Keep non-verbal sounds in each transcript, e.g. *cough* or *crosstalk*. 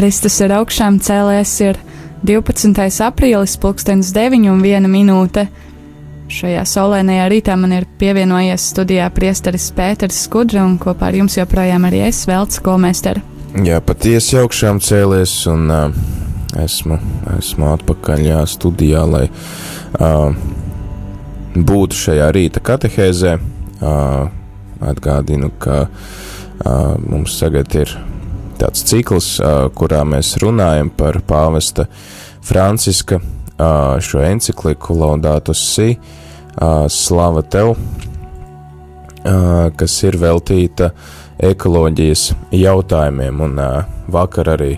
Kristus ir augšām cēlēs, ir 12. aprīlis, pulkstenis 9 un 1 minūte. Šajā saulēnajā rītā man ir pievienojies studijā priesteris Pēters Skudra un kopā ar jums joprojām arī es, Velts Kolmēstera. Jā, patiesi augšām cēlies un uh, esmu, esmu atpakaļ jā, studijā, lai uh, būtu šajā rīta katehēzē. Uh, atgādinu, ka uh, mums tagad ir tāds cikls, kurā mēs runājam par pāvesta Franciska šo encikliku Laudātus Si, Slava tev, kas ir veltīta ekoloģijas jautājumiem, un vakar arī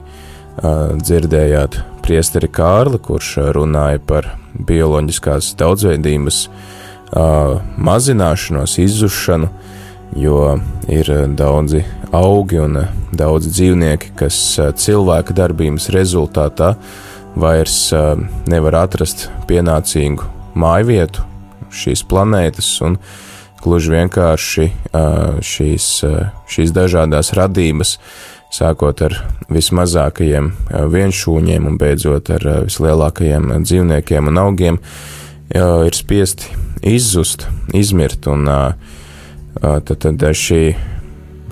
dzirdējāt priesteri Kārli, kurš runāja par bioloģiskās daudzveidības mazināšanos, izzušanu, jo ir daudzi augi un eh, daudz dzīvnieki, kas eh, cilvēka darbības rezultātā vairs eh, nevar atrast pienācīgu māju vietu šīs planētas, un gluži vienkārši šīs, šīs dažādas radības, sākot ar vismazākajiem vienšūņiem un beidzot ar vislielākajiem dzīvniekiem un augiem, ir spiesti izzust, izmirt, un tad, tad šī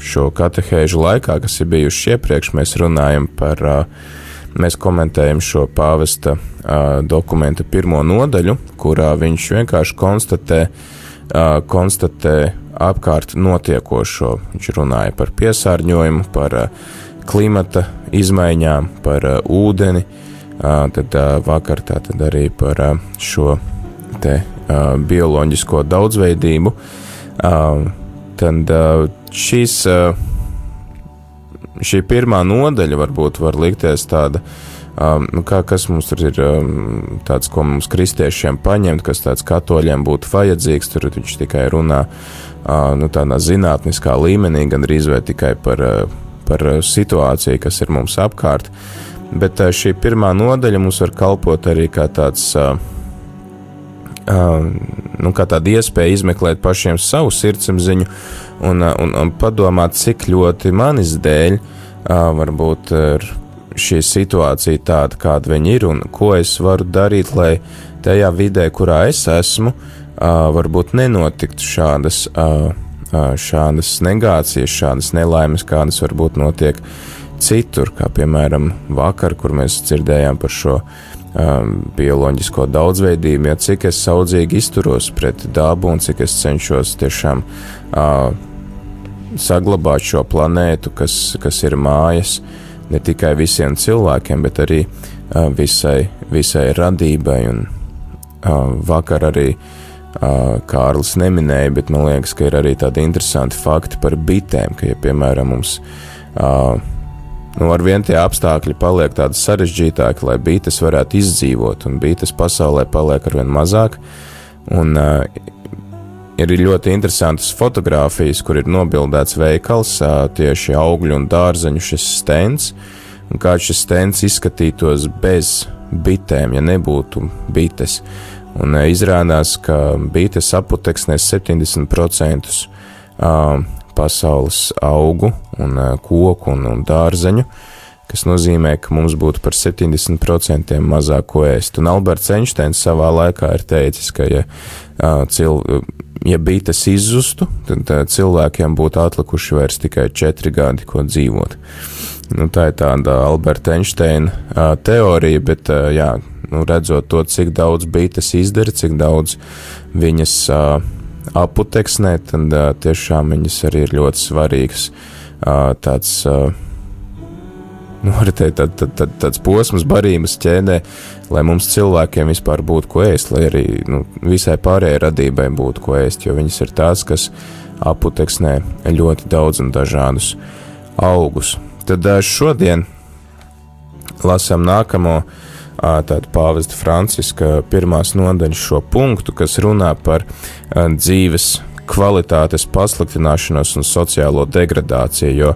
šo katehēžu laikā, kas ir bijuši iepriekš, mēs runājam par, mēs komentējam šo pāvesta dokumenta pirmo nodaļu, kurā viņš vienkārši konstatē, konstatē apkārt notiekošo. Viņš runāja par piesārņojumu, par klimata izmaiņām, par ūdeni, tad vakar tā tad arī par šo te bioloģisko daudzveidību. Tad šīs, šī pirmā nodaļa varbūt var likties tāda, nu, kā, kas mums tur ir tāds, ko mums kristiešiem paņemt, kas tāds katoļiem būtu vajadzīgs, tur viņš tikai runā nu, tādā zinātniskā līmenī, gan arī vai tikai par, par situāciju, kas ir mums apkārt. Bet šī pirmā nodaļa mums var kalpot arī kā tāds uh, nu, tāda iespēja izmeklēt pašiem savu sirdsapziņu un, un, un padomāt, cik ļoti manis dēļ varbūt ir šī situācija tāda, kāda viņa ir, un ko es varu darīt, lai tajā vidē, kurā es esmu, varbūt nenotiktu šādas, šādas negācijas, šādas nelaimes, kādas varbūt notiek citur, kā piemēram vakar, kur mēs dzirdējām par šo uh, um, bioloģisko daudzveidību, ja cik es saudzīgi izturos pret dabu un cik es cenšos tiešām uh, saglabāt šo planētu, kas, kas ir mājas ne tikai visiem cilvēkiem, bet arī uh, visai, visai radībai. Un, uh, vakar arī uh, Kārlis neminēja, bet man liekas, ka ir arī tādi interesanti fakti par bitēm, ka, ja piemēram mums uh, Nu, ar vien tie apstākļi paliek tādi sarežģītāki, lai bītes varētu izdzīvot, un bītes pasaulē paliek ar vien mazāk. Un, uh, ir ļoti interesantas fotogrāfijas, kur ir nobildēts veikals, uh, tieši augļu un dārzeņu šis stends, un kā šis stends izskatītos bez bitēm, ja nebūtu bites. Un uh, izrādās, ka bites aputeksnēs 70% uh, pasaules augu un koku un, un dārzeņu, kas nozīmē, ka mums būtu par 70% mazāk ko ēst. Un Alberts Einsteins savā laikā ir teicis, ka ja, cil, ja bites izzustu, tad cilvēkiem būtu atlikuši vairs tikai 4 gadi, ko dzīvot. Nu, tā ir tāda Alberta Einsteina teorija, bet jā, nu, redzot to, cik daudz bites izdara, cik daudz viņas aputeksnē, tad tiešām viņas arī ir ļoti svarīgas. Tāds, uh, nu, tā, tā, tā, tāds posms barības ķēdē, lai mums cilvēkiem vispār būtu ko ēst, lai arī nu, visai pārējai radībai būtu ko ēst, jo viņas ir tās, kas aputeksnē ļoti daudz un dažādus augus. Tad šodien lasām nākamo uh, tāda pāvesta Franciska pirmās nodaļas šo punktu, kas runā par dzīves kvalitātes pasliktināšanos un sociālo degradāciju, jo,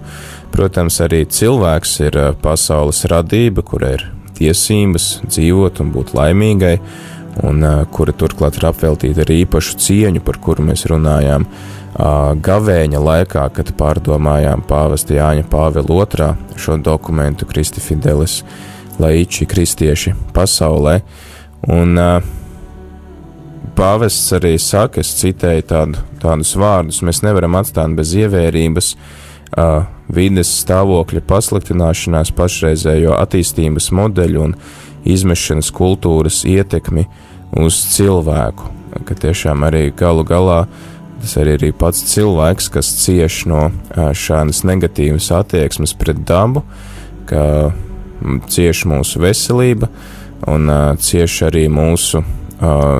protams, arī cilvēks ir pasaules radība, kurai ir tiesības dzīvot un būt laimīgai, un kura turklāt ir apveltīta ar īpašu cieņu, par kuru mēs runājām gavēņa laikā, kad pārdomājām pāvesta Jāņa Pāvila II šo dokumentu Kristi Fidelis, laiči kristieši pasaulē. Un pāvests arī saka, es citēju tādu, tādus vārdus, mēs nevaram atstāt bez ievērības vides stāvokļa pasliktināšanās, pašreizējo attīstības modeļu un izmešanas kultūras ietekmi uz cilvēku. Ka tiešām arī galu galā uh, tas arī ir pats cilvēks, kas cieš no šādas negatīvas attieksmes pret dabu, ka cieš mūsu veselība un cieš arī mūsu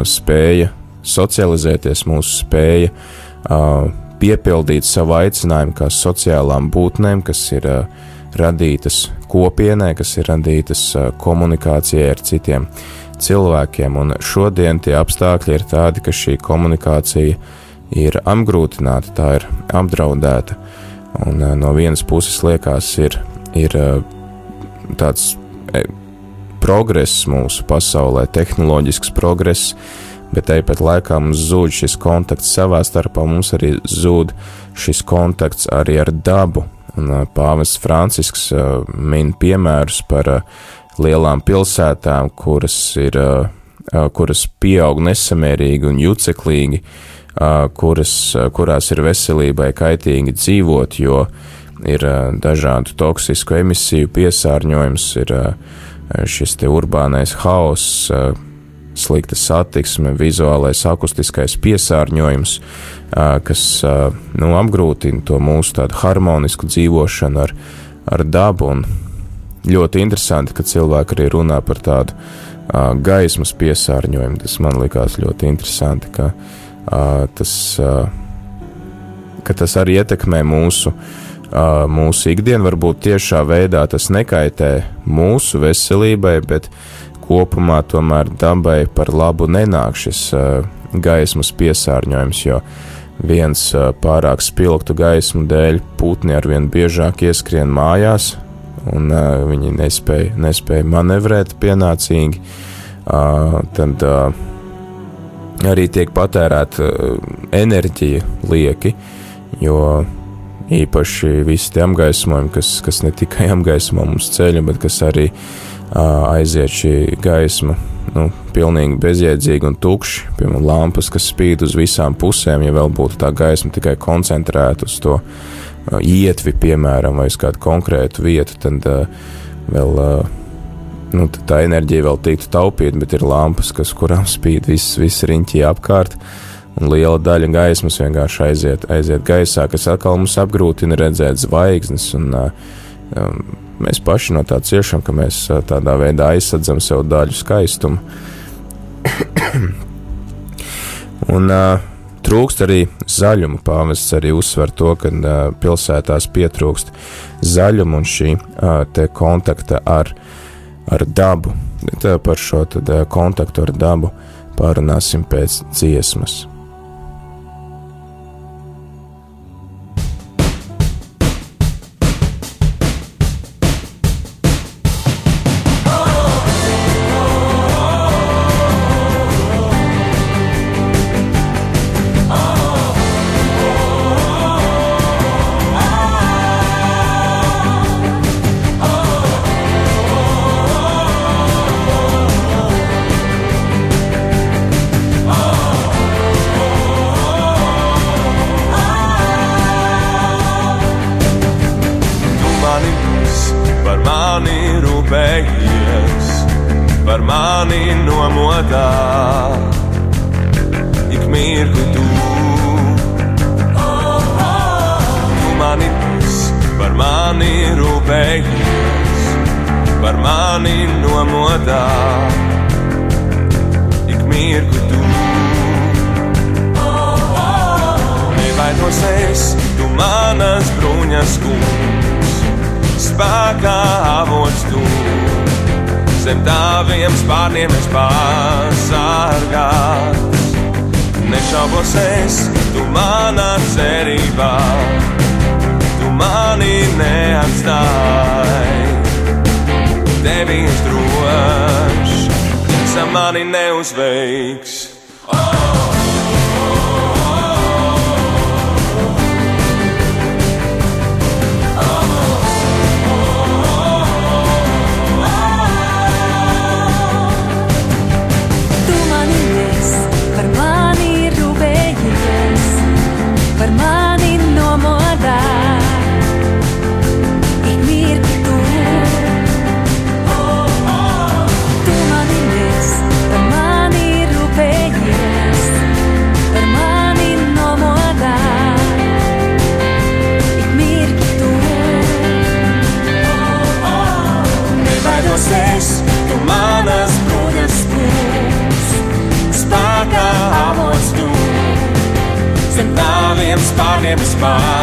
spēja socializēties, mūsu spēja piepildīt savu aicinājumu kā sociālām būtnēm, kas ir radītas kopienai, kas ir radītas komunikācijai ar citiem cilvēkiem. Un šodien tie apstākļi ir tādi, ka šī komunikācija ir apgrūtināta, tā ir apdraudēta. Un uh, no vienas puses liekas, ir, ir uh, tāds e, progress mūsu pasaulē, tehnoloģisks progress, bet tāpat laikā mums zūd šis kontakts savā starpā, mums arī zūd šis kontakts arī ar dabu. Un pāvests Francisks min piemērus par lielām pilsētām, kuras ir, kuras pieaug nesamērīgi un juceklīgi, kuras, kurās ir veselībai kaitīgi dzīvot, jo ir dažādu toksisku emisiju piesārņojums, ir šis urbānais haoss, slikta satiksme, vizuālais akustiskais piesārņojums, kas nu, apgrūtina to mūsu tādu harmonisku dzīvošanu ar, ar dabu. Un ļoti interesanti, ka cilvēki arī runā par tādu gaismas piesārņojumu. Tas man likās ļoti interesanti, ka tas, ka tas arī ietekmē mūsu, mūsu ikdienu. Varbūt tiešā veidā tas nekaitē mūsu veselībai, bet kopumā tomēr dabai par labu nenāk šis gaismas piesārņojums, jo viens pārāk spilgtu gaismu dēļ putni arvien biežāk ieskrien mājās, un viņi nespēja, nespēja manevrēt pienācīgi. Tad arī tiek patērēta enerģija lieki, jo īpaši visi tie apgaismojumi, kas, kas ne tikai *laughs* apgaismo mums ceļu, bet kas arī uh, aiziet šī gaisma, nu, pilnīgi bezjēdzīgi un tukši, piemēram, lampas, kas spīd uz visām pusēm, ja vēl būtu tā gaisma tikai koncentrēta uz to uh, ietvi, piemēram, vai uz kādu konkrētu vietu, tad uh, vēl uh, nu, tā enerģija vēl tiktu taupīta, bet ir lampas, kas, kurām *laughs* spīd viss, viss riņķī apkārt. Un liela daļa gaismas vienkārši aiziet, aiziet gaisā, kas atkal mums apgrūtina redzēt zvaigznes. Un, um, mēs paši no tā ciešam, ka mēs tādā veidā aizsadzam sev daļu skaistumu. *coughs* un, uh, trūkst arī zaļuma. Pāvests arī uzsver to, ka uh, pilsētās pietrūkst zaļuma un šī uh, kontakta ar ar dabu. Tā par šo tad, kontaktu ar dabu pārunāsim pēc dziesmas. snakes. by.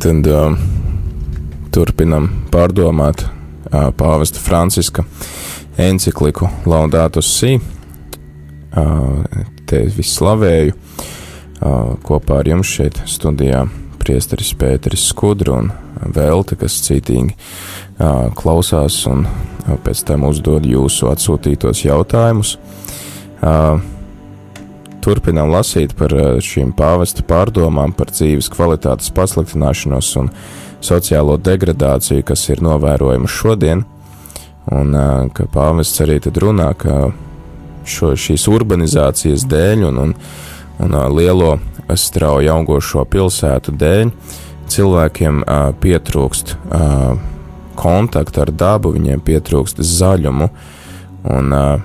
Tad uh, turpinam pārdomāt uh, pāvesta Franciska encikliku Laudātus Si. Uh, te visu slavēju uh, kopā ar jums šeit studijā priesteris Pēteris Skudru un Velta, kas cītīgi uh, klausās un uh, pēc tam uzdod jūsu atsūtītos jautājumus. Uh, turpinām lasīt par eh, šīm pāvesta pārdomām par dzīves kvalitātes pasliktināšanos un sociālo degradāciju, kas ir novērojama šodien, un eh, ka pāvests arī tad runā, ka šo, šīs urbanizācijas dēļ un, un, un eh, lielo strauji augošo pilsētu dēļ cilvēkiem pietrūkst kontaktu ar dabu, viņiem pietrūkst zaļumu, un uh,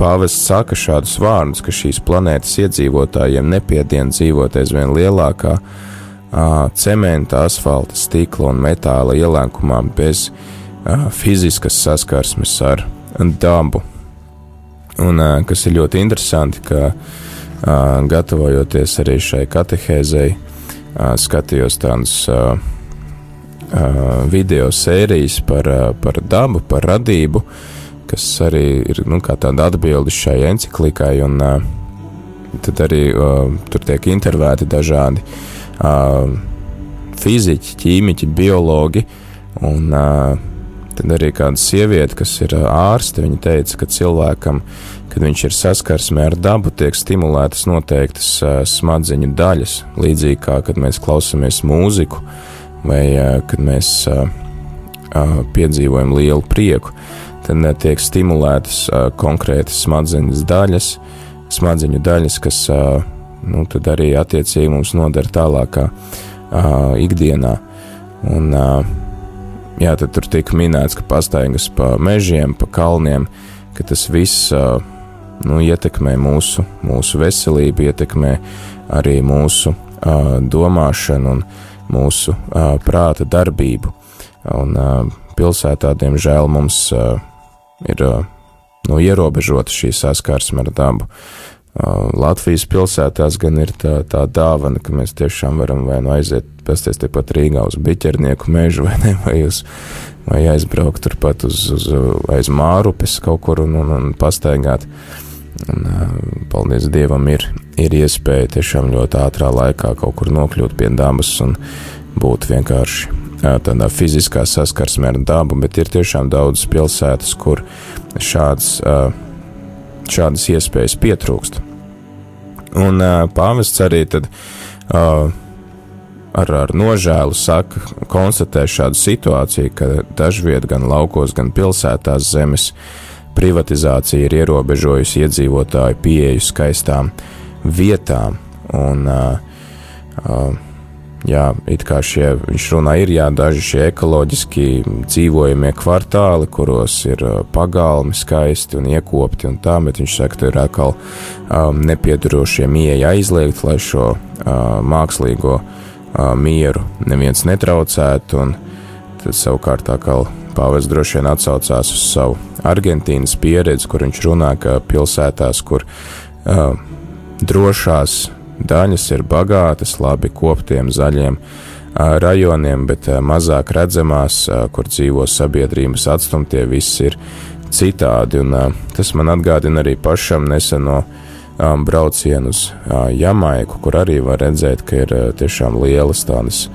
Pāvests saka šādus vārdus, ka šīs planētas iedzīvotājiem nepiedien dzīvot aizvien lielākā cementa, asfalta, stikla un metāla ielēkumā bez fiziskas saskarsmes ar dabu. Un kas ir ļoti interesanti, ka gatavojoties arī šai katehēzei, skatījos a, video sērijas par, par dabu, par radību, kas arī ir nu, tāda atbilde šai encyklikai, un tad arī tur tiek intervēti dažādi fiziķi, ķīmiķi, biologi, un tad arī kāda sieviete, kas ir ārste, viņa teica, ka cilvēkam, kad viņš ir saskarsmē ar dabu, tiek stimulētas noteiktas smadzeņu daļas, līdzīgi kā kad mēs klausāmies mūziku vai kad mēs piedzīvojam lielu prieku tad tiek stimulētas konkrētas smadzenes daļas, smadzeņu daļas, kas nu, arī attiecīgi mums noder tālākā ikdienā. Un, jā, tad tur tika minēts, ka pastaigas pa mežiem, pa kalniem, ka tas viss nu, ietekmē mūsu, mūsu veselību, ietekmē arī mūsu uh, domāšanu un mūsu uh, prāta darbību. Un uh, pilsētā, diemžēl, mums uh, ir nu, ierobežota šī saskarsme ar dabu. Latvijas pilsētās gan ir tā, tā dāvana, ka mēs tiešām varam vai nu aiziet, pasties tepat Rīgā uz biķernieku mežu, *laughs* vai ne, vai, uz, vai aizbraukt turpat uz, uz aiz Mārupes kaut kur un, un, un pastaigāt. Un, paldies Dievam, ir, ir iespēja tiešām ļoti ātrā laikā kaut kur nokļūt pie dabas un būt vienkārši tādā fiziskā saskarsmē ar dabu, bet ir tiešām daudz pilsētas, kur šāds, šādas iespējas pietrūkst. Un pāvests arī tad ar, ar nožēlu saka, konstatē šādu situāciju, ka dažviet gan laukos, gan pilsētās zemes privatizācija ir ierobežojusi iedzīvotāju pieeju skaistām vietām. Un, uh, uh, Jā, it kā šie, viņš runā, ir jā, daži šie ekoloģiski dzīvojamie kvartāli, kuros ir pagalmi skaisti un iekopti un tā, bet viņš saka, ka ir atkal um, nepiedarošiem ieeja aizliegt, lai šo uh, mākslīgo uh, mieru neviens netraucētu, un tad savukārt atkal pāvis droši vien atsaucās uz savu Argentīnas pieredzi, kur viņš runā, ka pilsētās, kur uh, drošās Daļas ir bagātas, labi koptiem zaļiem rajoniem, bet mazāk redzamās, kur dzīvo sabiedrības atstumtie, viss ir citādi. Un, tas man atgādina arī pašam neseno braucienu uz Jamaiku, kur arī var redzēt, ka ir tiešām lielas tādas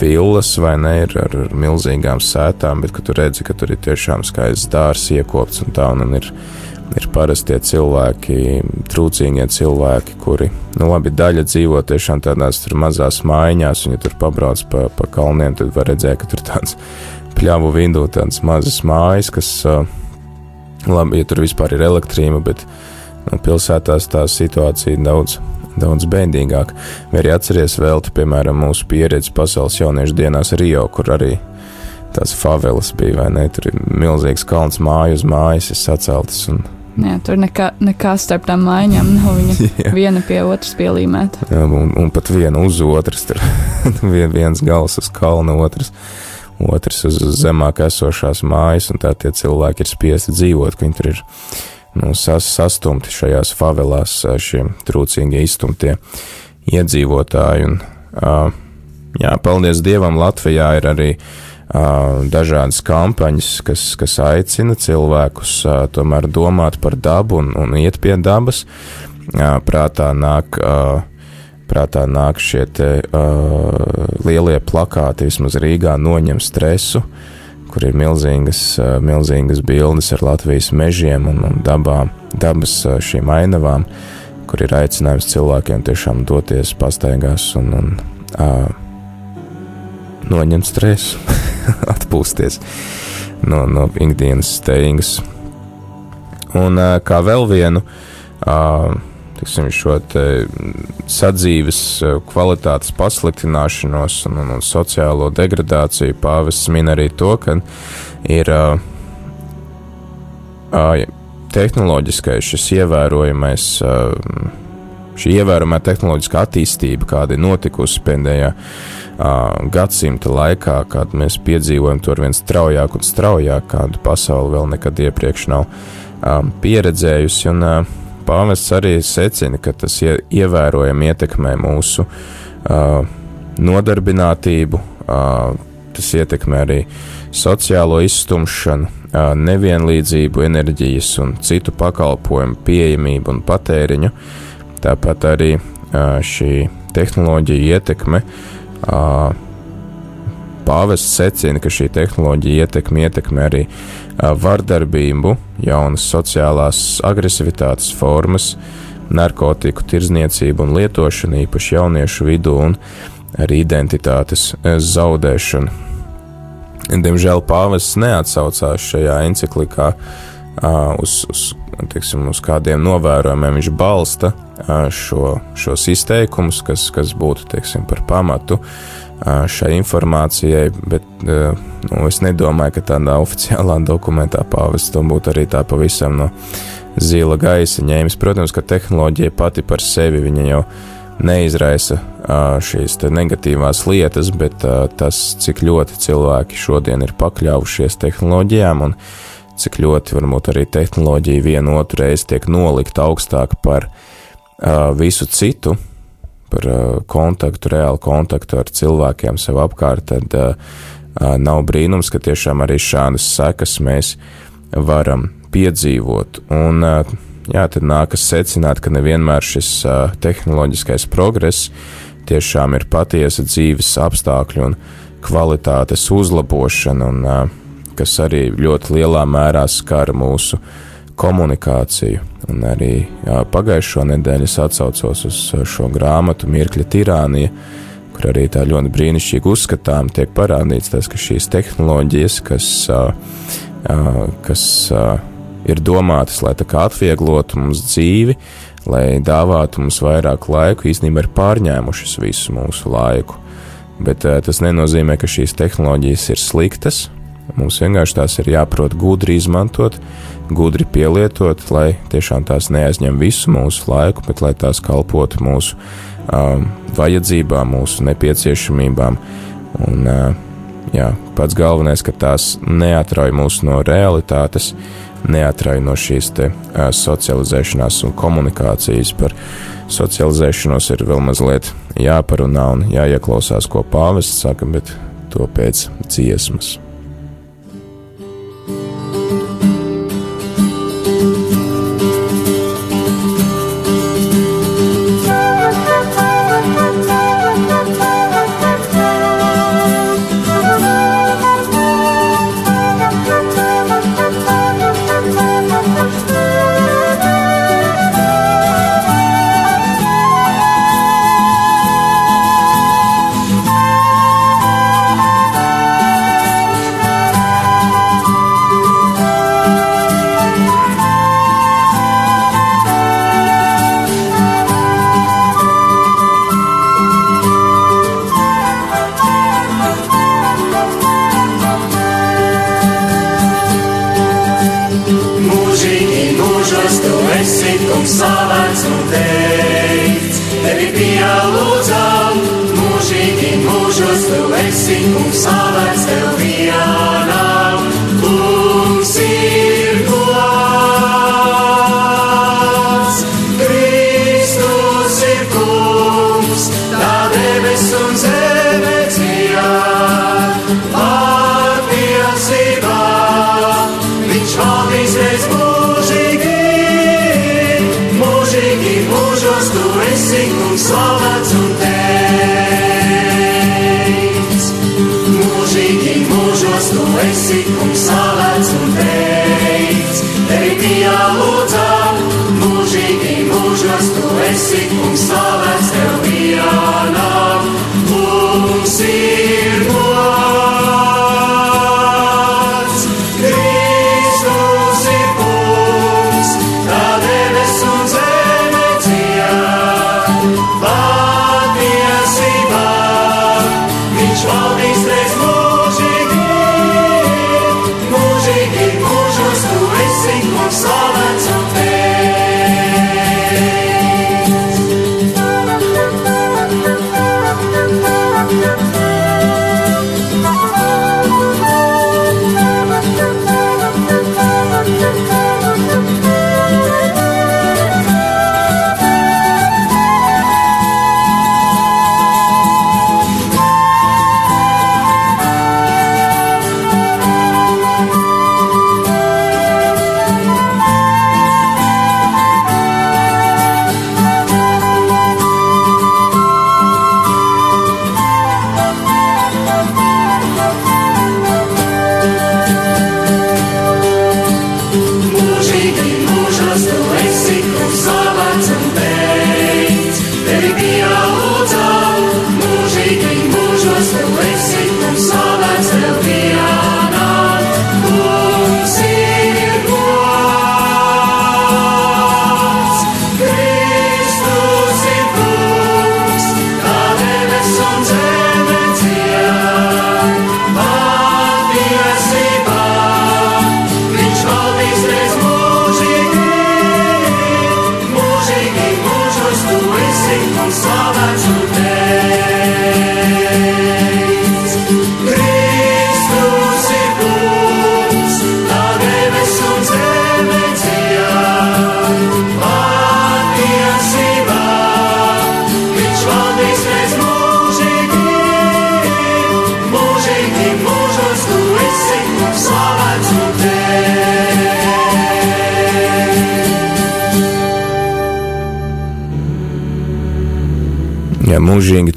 villas, vai ne, ir ar, ar milzīgām sētām, bet tu redzi, ka tur ir tiešām skaists dārs iekopts un tā, un, un ir, ir parastie cilvēki, trūcīgie cilvēki, kuri, nu labi, daļa dzīvo tiešām tādās tur mazās mājiņās, un ja tur pabrauc pa, pa kalniem, tad var redzēt, ka tur tāds pļāvu vidū tādas mazas mājas, kas, labi, ja tur vispār ir elektrība, bet nu, pilsētās tā situācija daudz daudz bēdīgāk. Vai arī atceries vēl, piemēram, mūsu pieredzi pasaules jauniešu dienās Rio, kur arī tās favelas bija, vai ne? Tur ir milzīgs kalns māju uz mājas, ir saceltas. Un... Jā, tur nekā, nekā starp tām mājām nav viņa *laughs* viena pie otras pielīmēta. Jā, un, un pat viena uz otras, tur *laughs* vien, viens gals uz kalna, otrs, otrs uz zemāk esošās mājas, un tā tie cilvēki ir spiesti dzīvot, ka viņi tur ir nu, sas, sastumti šajās favelās šie trūcīgie izstumtie iedzīvotāji. Un, uh, jā, paldies Dievam, Latvijā ir arī uh, dažādas kampaņas, kas, kas aicina cilvēkus uh, tomēr domāt par dabu un, un iet pie dabas. Uh, prātā nāk. Uh, Prātā nāk šie te, uh, lielie plakāti, vismaz Rīgā, noņem stresu, kur ir milzīgas, milzīgas bildes ar Latvijas mežiem un, un dabām, dabas šīm ainavām, kur ir aicinājums cilvēkiem tiešām doties pastaigās un, un uh, noņemt stresu, *laughs* atpūsties no, no ikdienas steigas. Un uh, kā vēl vienu uh, tiksim, šo sadzīves e, kvalitātes pasliktināšanos un, un, un sociālo degradāciju pāvests min arī to, ka ir uh, uh, tehnoloģiskais šis ievērojamais, uh, šī ievērojamā tehnoloģiskā attīstība, kāda ir notikusi pēdējā uh, gadsimta laikā, kad mēs piedzīvojam to ar vien straujāk un straujāk, kādu pasauli vēl nekad iepriekš nav um, pieredzējusi. Un, uh, pāvests arī secina, ka tas ievērojami ietekmē mūsu uh, nodarbinātību, uh, tas ietekmē arī sociālo izstumšanu, uh, nevienlīdzību, enerģijas un citu pakalpojumu pieejamību un patēriņu. Tāpat arī uh, šī tehnoloģija ietekme. Uh, Pāvests secina, ka šī tehnoloģija ietekme ietekmē arī vardarbību, jaunas sociālās agresivitātes formas, narkotiku tirzniecību un lietošanu īpaši jauniešu vidū un arī identitātes zaudēšanu. Diemžēl pāvests neatsaucās šajā encyklikā uz, uz, teiksim, uz kādiem novērojumiem viņš balsta šo, šos izteikumus, kas, kas būtu teiksim, par pamatu šai informācijai, bet nu, es nedomāju, ka tādā *laughs* oficiālā dokumentā pāvests to būtu arī tā pavisam no zila gaisa ņēmis. Protams, ka tehnoloģija pati par sevi viņa jau neizraisa šīs negatīvās lietas, bet tas, cik ļoti cilvēki šodien ir pakļāvušies tehnoloģijām un cik ļoti varbūt arī tehnoloģija vienu otru reizi tiek nolikta augstāk par visu citu, par uh, kontaktu, reālu kontaktu ar cilvēkiem sev apkārt, tad uh, uh, nav brīnums, ka tiešām arī šādas sekas mēs varam piedzīvot. Un, jā, tad nākas secināt, ka nevienmēr šis tehnoloģiskais progress tiešām ir patiesa dzīves apstākļu un kvalitātes uzlabošana, un kas arī ļoti lielā mērā skar mūsu komunikāciju. Un arī jā, pagājušo nedēļu es atcaucos uz šo grāmatu Mirkļa tirānija, kur arī tā ļoti brīnišķīgi uzskatām tiek parādīts tas, ka šīs tehnoloģijas, kas, kas ir domātas, lai tā kā atvieglotu mums dzīvi, lai dāvātu mums vairāk laiku, īstenībā ir pārņēmušas visu mūsu laiku. Bet tas nenozīmē, ka šīs tehnoloģijas ir sliktas. Mums vienkārši tās ir jāprot gudri izmantot, gudri pielietot, lai tiešām tās neaizņem visu mūsu laiku, bet lai tās kalpotu mūsu um, vajadzībām, mūsu nepieciešamībām. Un, uh, jā, pats galvenais, ka tās neatrauj mūs no realitātes, neatrauj no šīs te, uh, socializēšanās un komunikācijas. Par socializēšanos ir vēl mazliet jāparunā un jāieklausās, ko pāvests saka, bet to pēc dziesmas. Kungs slavēts un teikts, tevi pielūdzam, mūžīgi mūžos tu esi kungs slavēts tev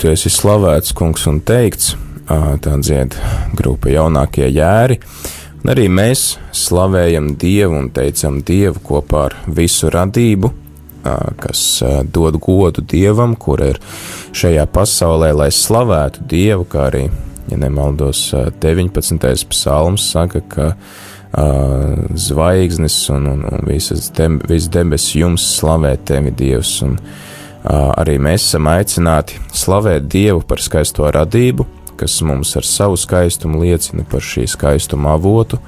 tu esi slavēts, kungs, un teikts, tā dzied grupa jaunākie jēri, un arī mēs slavējam Dievu un teicam Dievu kopā ar visu radību, kas dod godu Dievam, kur ir šajā pasaulē, lai slavētu Dievu, kā arī, ja nemaldos, ā, 19. psalms saka, ka zvaigznes un, un, un visas dem, debesis jums slavē tevi Dievs, un arī mēs esam aicināti slavēt Dievu par skaisto radību, kas mums ar savu skaistumu liecina par šī skaistuma avotu,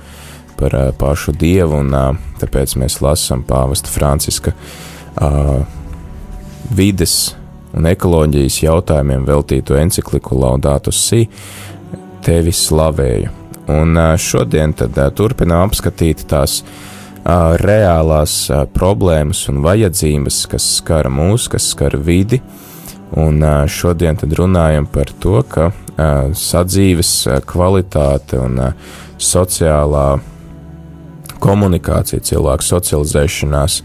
par pašu Dievu, un tāpēc mēs lasām pāvesta Franciska vides un ekoloģijas jautājumiem veltīto encikliku Laudātu Si, tevi slavēju. Un šodien tad turpinām apskatīt tās ā, reālās problēmas un vajadzības, kas skar mūs, kas skar vidi. Un šodien tad runājam par to, ka sadzīves kvalitāte un sociālā komunikācija, cilvēku socializēšanās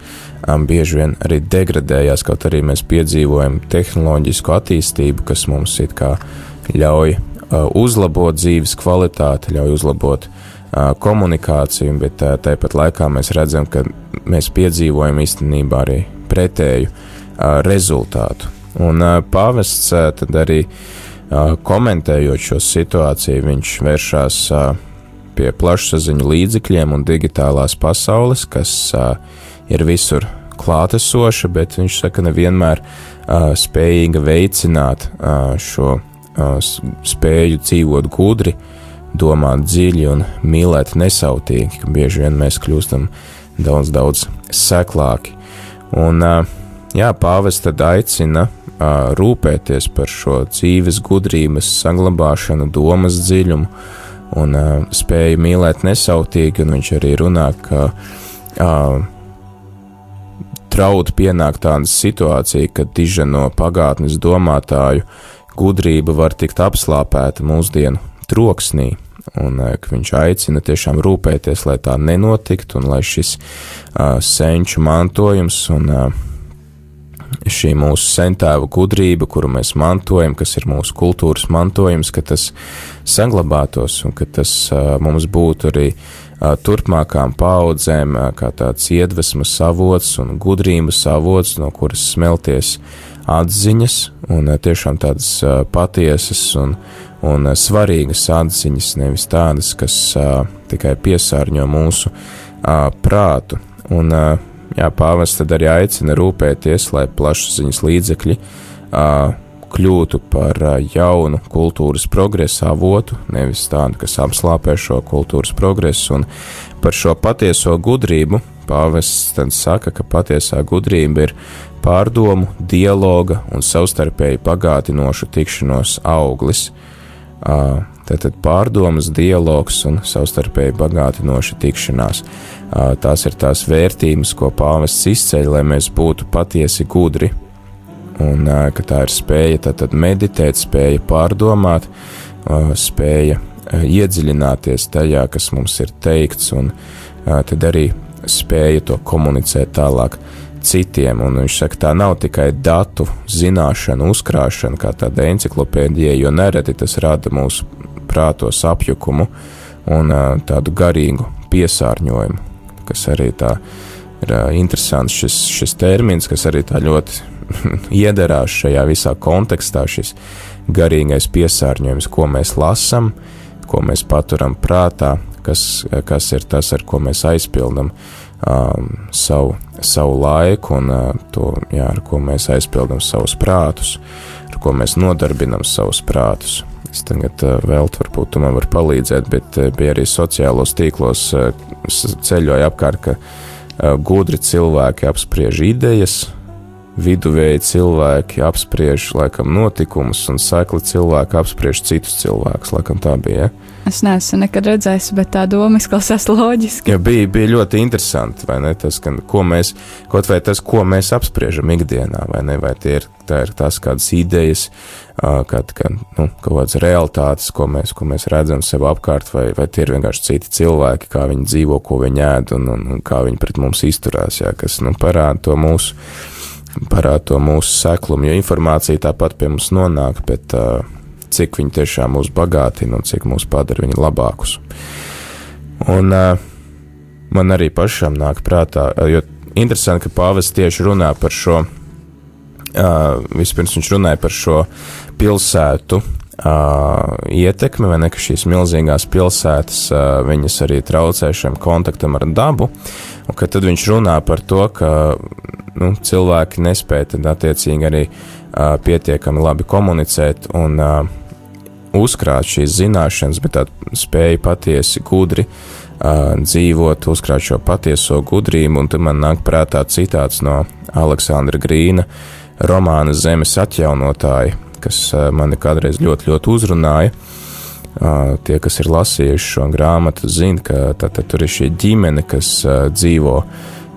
bieži vien arī degradējās, kaut arī mēs piedzīvojam tehnoloģisku attīstību, kas mums it kā ļauj uzlabot dzīves kvalitāti, ļauj uzlabot uh, komunikāciju, bet uh, tāpat laikā mēs redzam, ka mēs piedzīvojam īstenībā arī pretēju uh, rezultātu. Un uh, pāvests uh, tad arī uh, komentējot šo situāciju, viņš vēršās uh, pie plašsaziņu līdzekļiem un digitālās pasaules, kas uh, ir visur klātesoša, bet viņš saka, nevienmēr uh, spējīga veicināt uh, šo uh, spēju dzīvot gudri, domāt dziļi un mīlēt nesautīgi, ka bieži vien mēs kļūstam daudz, daudz seklāki. Un, jā, pāvis tad aicina rūpēties par šo dzīves gudrības saglabāšanu, domas dziļumu un spēju mīlēt nesautīgi, un viņš arī runā, ka draud pienākt tāda situācija, kad diženo pagātnes domātāju gudrība var tikt apslāpēta mūsdienu troksnī, un ka viņš aicina tiešām rūpēties, lai tā nenotiktu, un lai šis uh, senču mantojums un uh, šī mūsu sentēva gudrība, kuru mēs mantojam, kas ir mūsu kultūras mantojums, ka tas saglabātos un ka tas uh, mums būtu arī uh, turpmākām paudzēm uh, kā tāds iedvesmas avots un gudrības avots, no kuras smelties atziņas un tiešām tādas patiesas un, un svarīgas atziņas, nevis tādas, kas tikai piesārņo mūsu prātu. Un, jā, pāvests tad arī aicina rūpēties, lai plašsaziņas līdzekļi kļūtu par jaunu kultūras progresa avotu, nevis tādu, kas apslāpē šo kultūras progresu, un par šo patieso gudrību pāvests tad saka, ka patiesā gudrība ir pārdomu, dialoga un savstarpēji pagātinošu tikšanos auglis. Tātad pārdomas, dialogs un savstarpēji bagātinoša tikšanās. Tās ir tās vērtības, ko pāvests izceļ, lai mēs būtu patiesi gudri. Un ka tā ir spēja tātad meditēt, spēja pārdomāt, spēja iedziļināties tajā, kas mums ir teikts, un tad arī spēja to komunicēt tālāk citiem. Un viņš saka, tā nav tikai datu zināšana, uzkrāšana, kā tāda enciklopēdija, jo nereti tas rada mūsu prātos apjukumu un tādu garīgu piesārņojumu, kas arī tā ir interesants šis, šis termins, kas arī tā ļoti *laughs* iederās šajā visā kontekstā, šis garīgais piesārņojums, ko mēs lasām, ko mēs paturam prātā, kas, kas ir tas, ar ko mēs aizpildām um, savu, savu laiku un uh, to, jā, ar ko mēs aizpildām savus prātus, ar ko mēs nodarbinam savus prātus. Es tagad uh, vēl varbūt tu man vari palīdzēt, bet uh, bija arī sociālos tīklos uh, ceļoja apkārt, ka uh, gudri cilvēki apspriež idejas, viduvēji cilvēki apspriež laikam notikumus, un sekli cilvēki apspriež citus cilvēkus. Laikam tā bija. Ja? Es neesmu nekad redzējis, bet tā doma izklausās loģiski. Ja bija, bija ļoti interesanti, vai ne? Tas, ka, ko mēs, kaut vai tas, ko mēs apspriežam ikdienā, vai ne? Vai tie ir, tā ir tās kādas idejas, kad, ka, nu, kaut kādas realitātes, ko mēs, ko mēs redzam sev apkārt, vai, vai tie ir vienkārši citi cilvēki, kā viņi dzīvo, ko viņi ēd un, un, un kā viņi pret mums izturās, jā, kas, nu, parāda to mūsu, parāda to mūsu seklumu, jo informācija tāpat pie mums nonāk, bet, uh, cik viņi tiešām mūs bagātina un cik mūs padara viņi labākus. Un uh, man arī pašam nāk prātā, jo interesanti, ka Pāvils tieši runā par šo, uh, vispirms viņš runāja par šo pilsētu uh, ietekmi, vai ne, ka šīs milzīgās pilsētas, uh, viņas arī traucē šim kontaktam ar dabu, un ka tad viņš runā par to, ka nu, cilvēki nespēja tad attiecīgi arī uh, pietiekami labi komunicēt un uh, uzkrāt šīs zināšanas, bet tā spēja patiesi gudri uh, dzīvot, uzkrāt šo patieso gudrību, un tad man nāk prātā citāts no Aleksandra Grīna romāna Zemes atjaunotāja, kas uh, mani kādreiz ļoti, ļoti uzrunāja. Uh, tie, kas ir lasījuši šo grāmatu, zina, ka tā, tā, tur ir šī ģimene, kas uh, dzīvo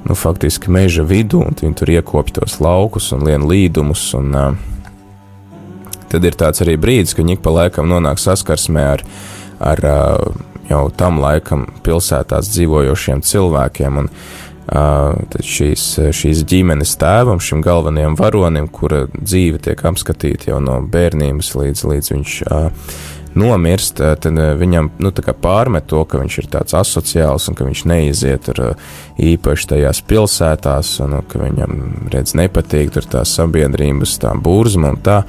nu, faktiski meža vidū, un viņi tur iekopj tos laukus un lien līdumus. Un, uh, tad ir tāds arī brīdis, kad viņi pa laikam nonāk saskarsmē ar, ar jau tam laikam pilsētās dzīvojošiem cilvēkiem. Un, Tad šīs, šīs ģimenes tēvam, šim galvenajam varonim, kura dzīve tiek apskatīta jau no bērnības līdz, līdz viņš uh, nomirst, tad viņam nu, pārmet to, ka viņš ir tāds asociāls un ka viņš neiziet tur īpaši tajās pilsētās, un ka viņam redz nepatīk tur tās sabiedrības, tā burzma un tā.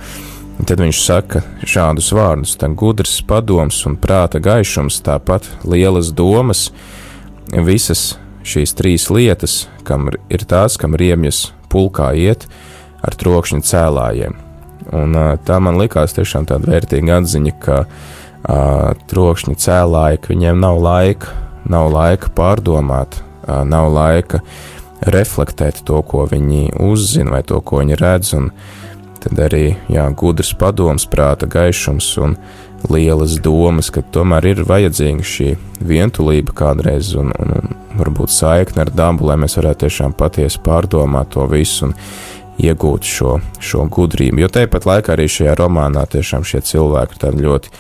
Un tad viņš saka šādus vārdus: gudrs padoms un prāta gaišums, tāpat lielas domas, visas šīs trīs lietas, kam ir tās, kam riemjas pulkā iet ar trokšņa cēlājiem. Un, tā man likās tiešām tāda vērtīga atziņa, ka uh, trokšņa cēlāji, ka viņiem nav laika, nav laika pārdomāt, uh, nav laika reflektēt to, ko viņi uzzina vai to, ko viņi redz, un tad arī jā, gudrs padoms, prāta gaišums un lielas domas, ka tomēr ir vajadzīga šī vientulība kādreiz un, un, un varbūt saikne ar dabu, lai mēs varētu tiešām patiesi pārdomāt to visu un iegūt šo, šo gudrību. Jo tāpat laikā arī šajā romānā tiešām šie cilvēki ir ļoti,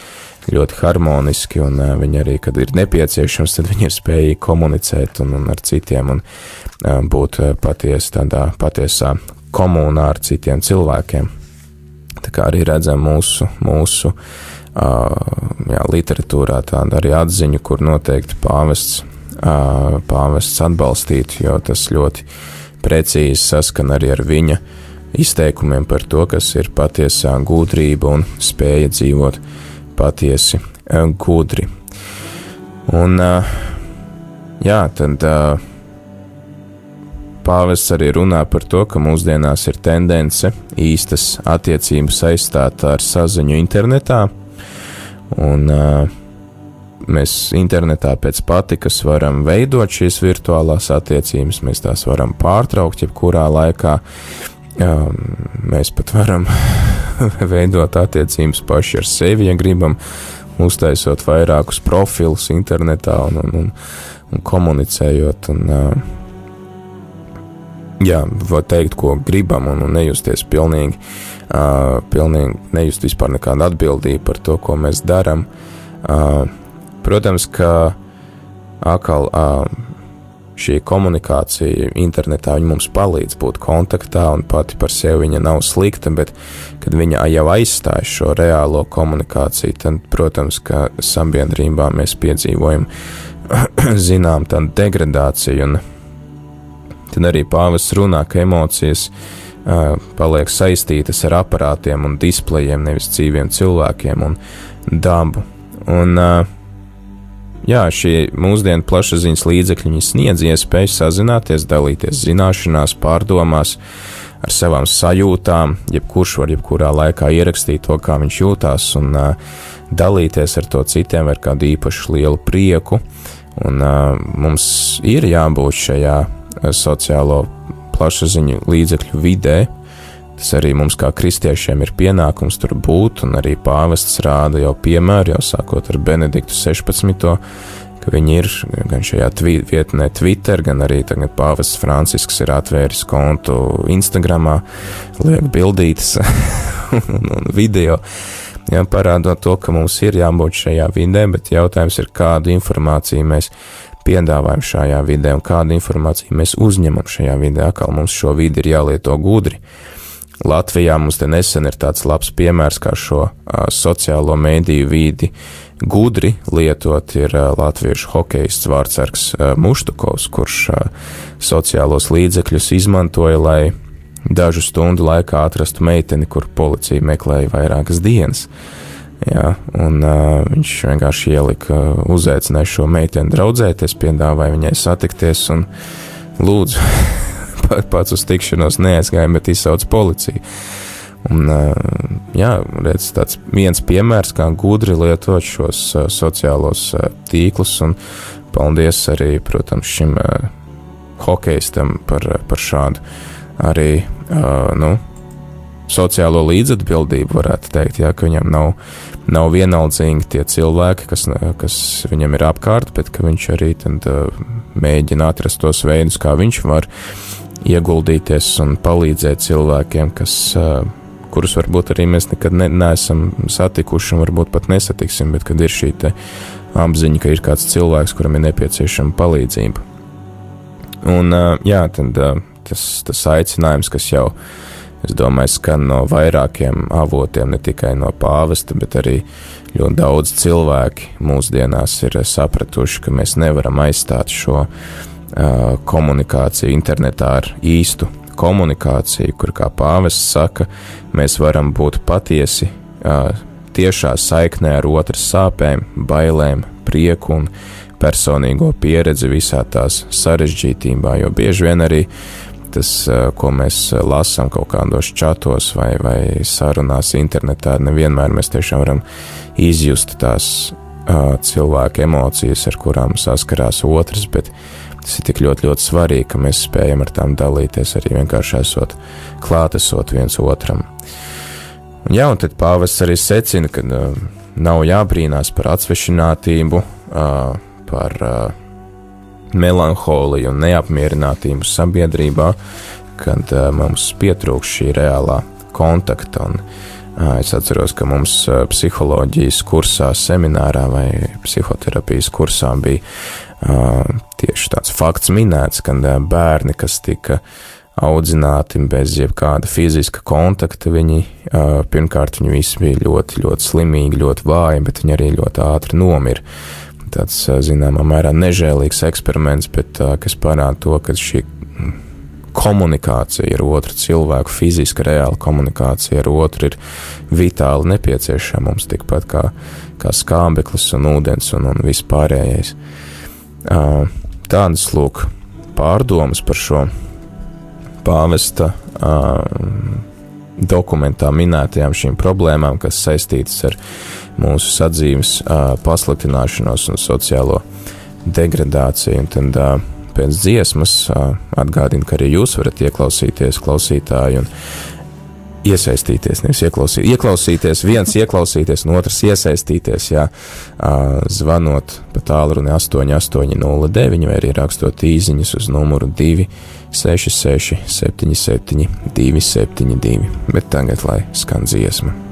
ļoti harmoniski, un uh, viņi arī, kad ir nepieciešams, tad viņi ir spējīgi komunicēt un, un ar citiem un uh, būt patiesi tādā patiesā komunā ar citiem cilvēkiem. Tā kā arī redzam mūsu, mūsu jā, literatūrā tādu arī atziņu, kur noteikti pāvests, pāvests atbalstītu, jo tas ļoti precīzi saskan arī ar viņa izteikumiem par to, kas ir patiesā gudrība un spēja dzīvot patiesi uh, gudri. Un, uh, jā, tad uh, pāvests arī runā par to, ka mūsdienās ir tendence īstas attiecības aizstāt ar saziņu internetā, un mēs internetā pēc patikas varam veidot šīs virtuālās attiecības, mēs tās varam pārtraukt jebkurā laikā. Um, mēs pat varam *laughs* veidot attiecības paši ar sevi, ja gribam, uztaisot vairākus profilus internetā un, un, un, un komunicējot. Un, uh, jā, var teikt, ko gribam, un, un nejusties pilnīgi, uh, pilnīgi nejust vispār nekādu atbildību par to, ko mēs darām. Uh, protams, ka atkal šī komunikācija internetā mums palīdz būt kontaktā, un pati par sevi viņa nav slikta, bet kad viņa jau aizstāj šo reālo komunikāciju, tad, protams, ka sabiedrībā mēs piedzīvojam *clears throat* zinām tādu degradāciju un Tad arī pāvests runā, ka emocijas uh, paliek saistītas ar aparātiem un displejiem, nevis dzīviem cilvēkiem un dabu. Un, uh, jā, šie mūsdienu plašsaziņas līdzekļi sniedz iespēju sazināties, dalīties zināšanās, pārdomās, ar savām sajūtām. Jebkurš var jebkurā laikā ierakstīt to, kā viņš jūtās, un uh, dalīties ar to citiem ar kādu īpašu lielu prieku. Un, uh, mums ir jābūt šajā sociālo plašsaziņu līdzekļu vidē. Tas arī mums, kā kristiešiem, ir pienākums tur būt, un arī pāvests rāda jau piemēru, jau sākot ar Benediktu 16. ka viņi ir gan šajā tvi, vietnē Twitter, gan arī tagad pāvests Francisks ir atvēris kontu Instagramā, liek bildītas *laughs* un, un video. Jā, parādot to, ka mums ir jābūt šajā vidē, bet jautājums ir, kādu informāciju mēs piedāvājam šajā vidē un kādu informāciju mēs uzņemam šajā vidē. Atkal mums šo vidi ir jālieto gudri. Latvijā mums te nesen ir tāds labs piemērs, kā šo a, sociālo mēdīju vidi gudri lietot, ir a, latviešu hokejists Vārtsargs Muštukovs, kurš a, sociālos līdzekļus izmantoja, lai dažu stundu laikā atrastu meiteni, kur policija meklēja vairākas dienas. Jā, un uh, viņš vienkārši ielika, uh, uzaicināja šo meiteni draudzēties, piedāvāja viņai satikties un lūdzu, *laughs* pats uz tikšanos neaizgāja, bet izsauc policiju. Un, uh, jā, redz, tāds viens piemērs, kā gudri lietot šos uh, sociālos uh, tīklus, un paldies arī, protams, šim uh, hokeistam par, par šādu arī, uh, nu, sociālo līdzatbildību, varētu teikt, jā, ka viņam nav, nav vienaldzīgi tie cilvēki, kas, kas viņam ir apkārt, bet ka viņš arī tad, mēģina atrast tos veidus, kā viņš var ieguldīties un palīdzēt cilvēkiem, kas, kurus varbūt arī mēs nekad ne, neesam satikuši un varbūt pat nesatiksim, bet kad ir šī apziņa, ka ir kāds cilvēks, kuram ir nepieciešama palīdzība. Un jā, tad tas, tas aicinājums, kas jau es domāju, skan no vairākiem avotiem, ne tikai no pāvesta, bet arī ļoti daudz cilvēki mūsdienās ir sapratuši, ka mēs nevaram aizstāt šo komunikāciju internetā ar īstu komunikāciju, kur, kā pāvests saka, mēs varam būt patiesi tiešā saiknē ar otras sāpēm, bailēm, prieku un personīgo pieredzi visā tās sarežģītībā, jo bieži vien arī tas, ko mēs lasām kaut kādos čatos vai, vai sarunās internetā, nevienmēr mēs tiešām varam izjust tās cilvēku emocijas, ar kurām saskarās otrs, bet Tas ir tik ļoti, ļoti svarīgi, ka mēs spējam ar tām dalīties arī vienkārši esot klātesot viens otram. Un, jā, un tad pāvests arī secina, ka uh, nav jābrīnās par atsvešinātību, uh, par uh, melanholiju un neapmierinātību sabiedrībā, kad uh, mums pietrūkst šī reālā kontakta. Un, uh, es atceros, ka mums uh, psiholoģijas kursā, seminārā vai psihoterapijas kursā bija tieši tāds fakts minēts, ka uh, bērni, kas tika audzināti bez jebkāda fiziska kontakta, viņi uh, pirmkārt viņi visi bija ļoti, ļoti slimīgi, ļoti vāji, bet viņi arī ļoti ātri nomira tāds, zināmā mērā, nežēlīgs eksperiments, bet kas parāda to, ka šī komunikācija ar otru cilvēku, fiziska, reāla komunikācija ar otru ir vitāli nepieciešama mums tikpat kā, kā skābeklis un ūdens un, un viss pārējais. Tādas lūk pārdomas par šo pāvesta dokumentā minētajām šīm problēmām, kas saistītas ar mūsu sadzīves pasliktināšanos un sociālo degradāciju. Un tad pēc dziesmas atgādinu, ka arī jūs varat ieklausīties klausītāji un iesaistīties, nevis ieklausīt, ieklausīties, viens ieklausīties, un otrs iesaistīties, jā, zvanot pa tālruni 8809 vai arī rakstot īziņas uz numuru 266 77 272, bet tagad lai skan dziesma.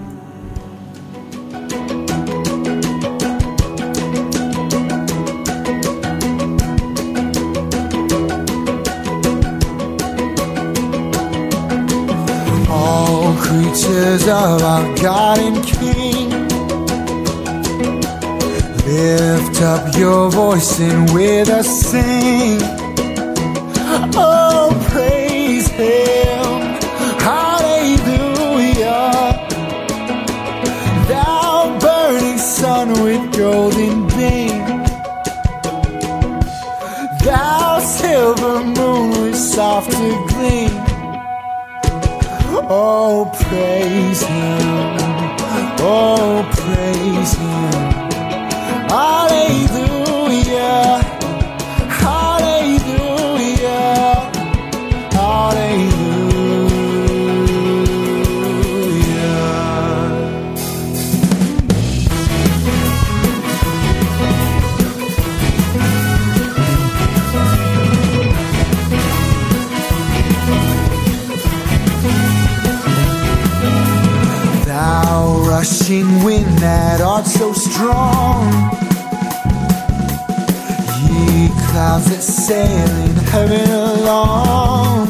Of our God and King. Lift up your voice and with us sing. Oh, praise Him. Hallelujah. Thou burning sun with golden beam. Thou silver moon with softer gleam. Oh, praise Him. Oh, praise Him. That art so strong, ye clouds that sail in heaven along.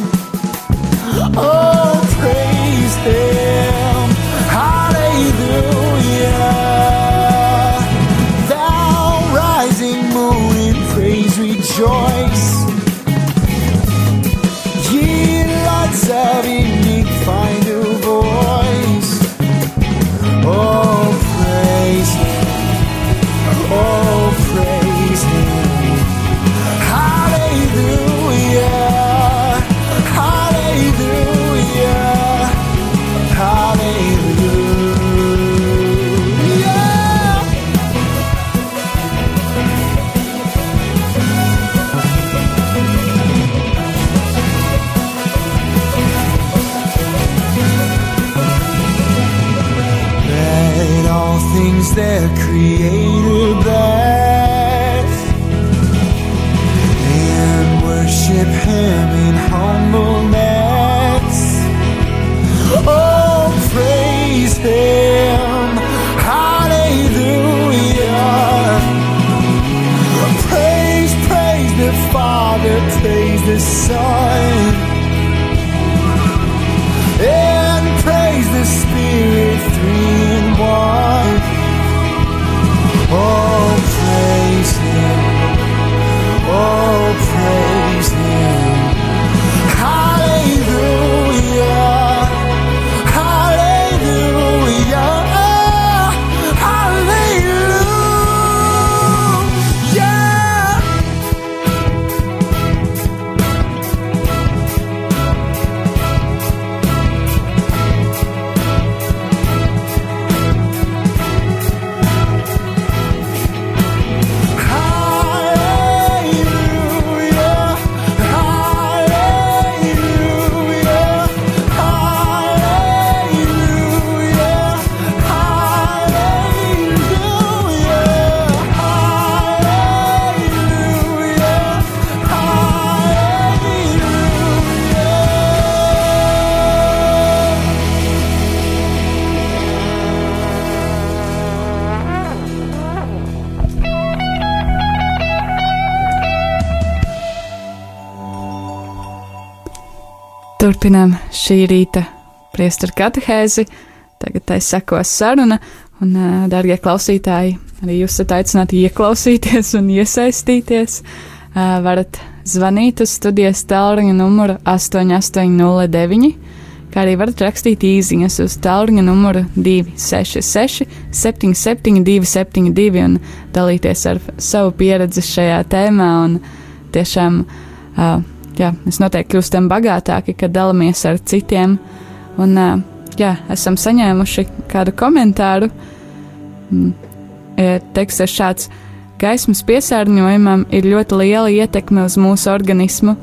Turpinām šī rīta priesteru katehēzi. Tagad tai sekos saruna, un, darbie klausītāji, arī jūs esat aicināti ieklausīties un iesaistīties. Varat zvanīt uz studijas tālruņa numuru 8809, kā arī varat rakstīt īsiņas uz tālruņa numuru 266, 772, 72 un dalīties ar savu pieredzi šajā tēmā. Un tiešām, jā, mēs noteikti kļūstam bagātāki, kad dalāmies ar citiem. Un, jā, esam saņēmuši kādu komentāru. Mm, teksts ir šāds: Gaismas piesārņojumam ir ļoti liela ietekme uz mūsu organismu.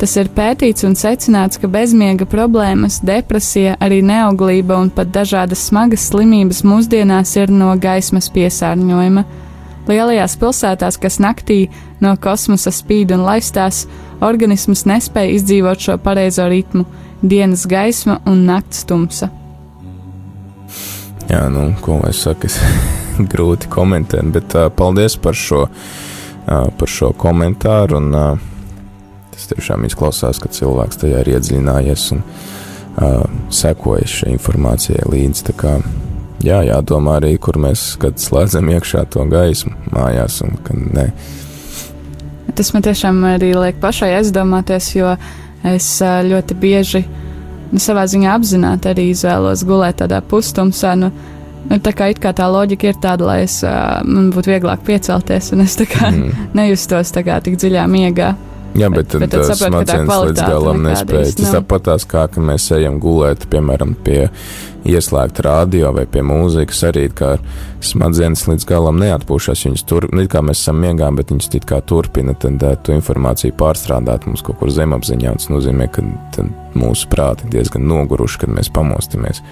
Tas ir pētīts un secināts, ka bezmiega problēmas, depresija, arī neauglība un pat dažādas smagas slimības mūsdienās ir no gaismas piesārņojuma. Lielajās pilsētās, kas naktī no kosmosa spīd un laistās, organisms nespēja izdzīvot šo pareizo ritmu - dienas gaisma un nakts tumsa. Jā, nu, ko lai saka, *laughs* grūti komentēt, bet uh, paldies par šo, uh, par šo komentāru. Un, uh, tas tiešām izklausās, ka cilvēks tajā ir iedziļinājies un uh, sekojas šai informācijai līdzi. Kā, jā, jādomā arī, kur mēs slēdzam iekšā to gaismu mājās un kad nē. Tas man tiešām arī liek pašai aizdomāties, jo es ļoti bieži nu, savā ziņā apzināti arī izvēlos gulēt tādā pustumsā. Nu, nu, tā kā, kā tā loģika ir tāda, lai es, uh, man būtu vieglāk piecelties un es kā, mm. *laughs* nejustos kā, tik dziļā miegā. Jā, bet, bet, bet tas smadzenes līdz galam nespēja. Tas tāpatās kā, ka mēs ejam gulēt, piemēram, pie ieslēgta radio vai pie mūzikas arī, kā smadzenes līdz galam neatpūšas. Viņas tur, nu, kā mēs esam miegā, bet viņas it kā turpina tad, to informāciju pārstrādāt mums kaut kur zemapziņā. Tas nozīmē, ka mūsu prāti diezgan noguruši, kad mēs pamostamies.